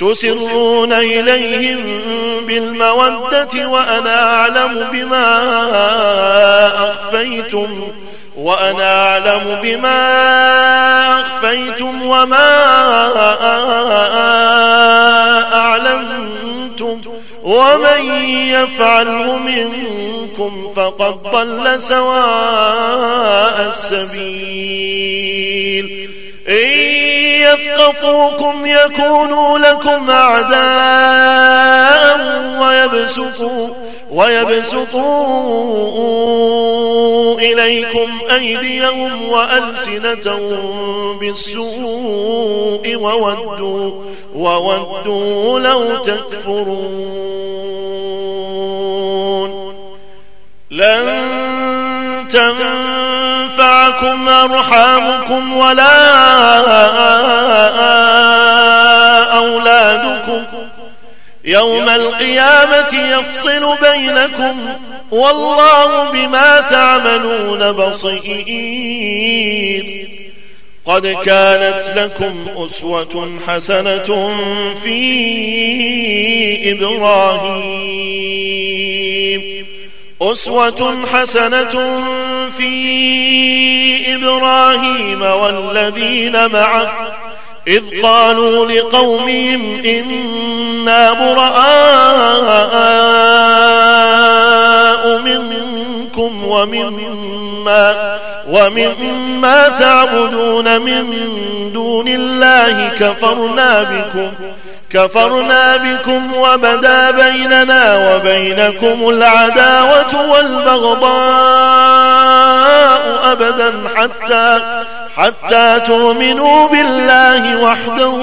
تسرون إليهم بالمودة وأنا أعلم بما أخفيتم وأنا أعلم بما أخفيتم وما أعلمتم ومن يفعله منكم فقد ضل سواء السبيل. يثقفوكم يكونوا لكم أعداء ويبسطوا ويبسطوا إليكم أيديهم وألسنتهم بالسوء وودوا وودوا لو تكفرون. لن تنفعكم أرحامكم ولا أولادكم يوم القيامة يفصل بينكم والله بما تعملون بصير قد كانت لكم أسوة حسنة في إبراهيم أسوة حسنة في إبراهيم والذين معه إذ قالوا لقومهم إنا براء منكم ومما ومما تعبدون من دون الله كفرنا بكم كفرنا بكم وبدا بيننا وبينكم العداوة والبغضاء. أبدا حتى حتى تؤمنوا بالله وحده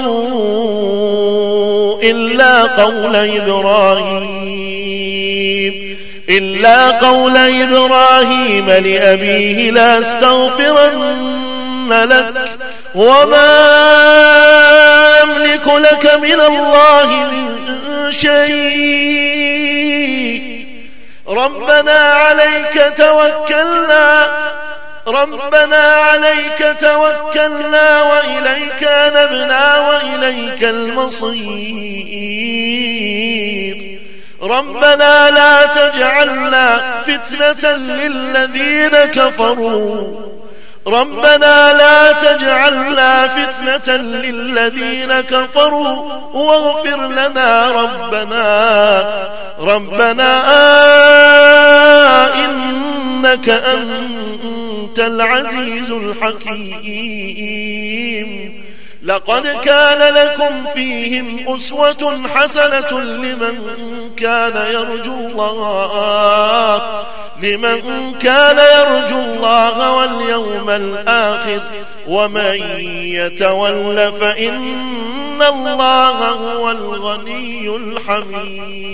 إلا قول إبراهيم إلا قول إبراهيم لأبيه لا أستغفرن لك وما أملك لك من الله من شيء. ربنا عليك توكلنا ربنا عليك توكلنا وإليك نبنا وإليك المصير. ربنا لا تجعلنا فتنة للذين كفروا. ربنا لا تجعلنا فتنة للذين كفروا. واغفر لنا ربنا. ربنا إنك أنت العزيز الحكيم. لقد كان لكم فيهم أسوة حسنة لمن كان يرجو الله. لمن كان يرجو الله واليوم الآخر. ومن يتول فإن الله هو الغني الحميد.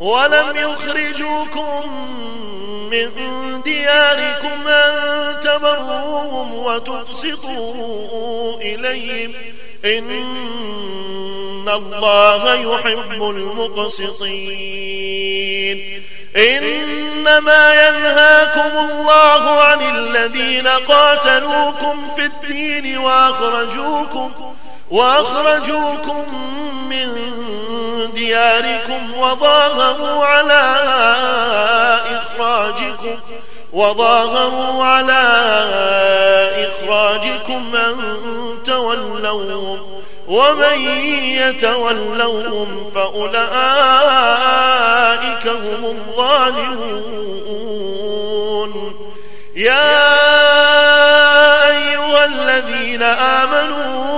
ولم يخرجوكم من دياركم أن تبروهم وتقسطوا إليهم. إن الله يحب المقسطين. إنما ينهاكم الله عن الذين قاتلوكم في الدين وأخرجوكم وأخرجوكم من دياركم وظاهروا على إخراجكم وظاهروا على إخراجكم أن تولوهم ومن يتولوهم فأولئك هم الظالمون. يا أيها الذين آمنوا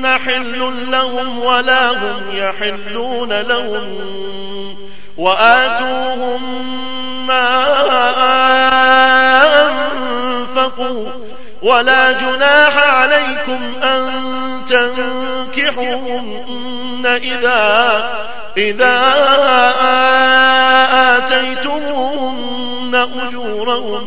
هن حل لهم ولا هم يحلون لهم وآتوهم ما أنفقوا ولا جناح عليكم أن تنكحوهن إذا إذا آتيتموهن أجورهن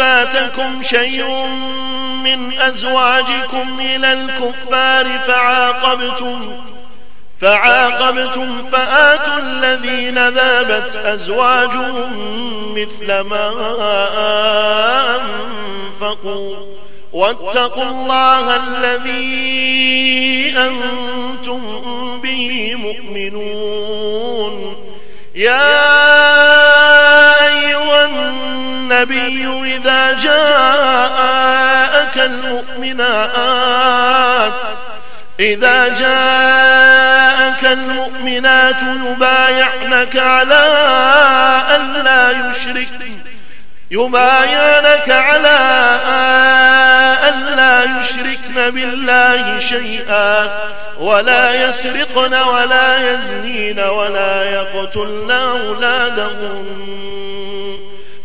فاتكم شيء من أزواجكم إلى الكفار فعاقبتم فعاقبتم فآتوا الذين ذابت أزواجهم مثل ما أنفقوا. واتقوا الله الذي أنتم به مؤمنون. يا أيها النبي إذا جاءك المؤمنات إذا جاءك المؤمنات يبايعنك على أن لا يشركن يبايعنك على أن لا يشركن بالله شيئا ولا يسرقن ولا يزنين ولا يقتلن أولادهن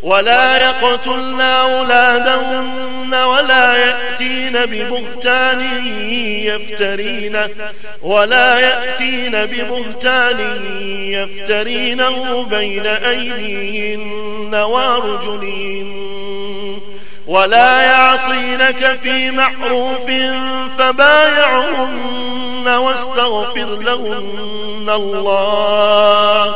ولا يقتلن أولادهن ولا يأتين ببهتان يفترينه ولا يأتين ببهتان يفترينه بين أيديهن وأرجلهن ولا يعصينك في معروف فبايعهن واستغفر لهن الله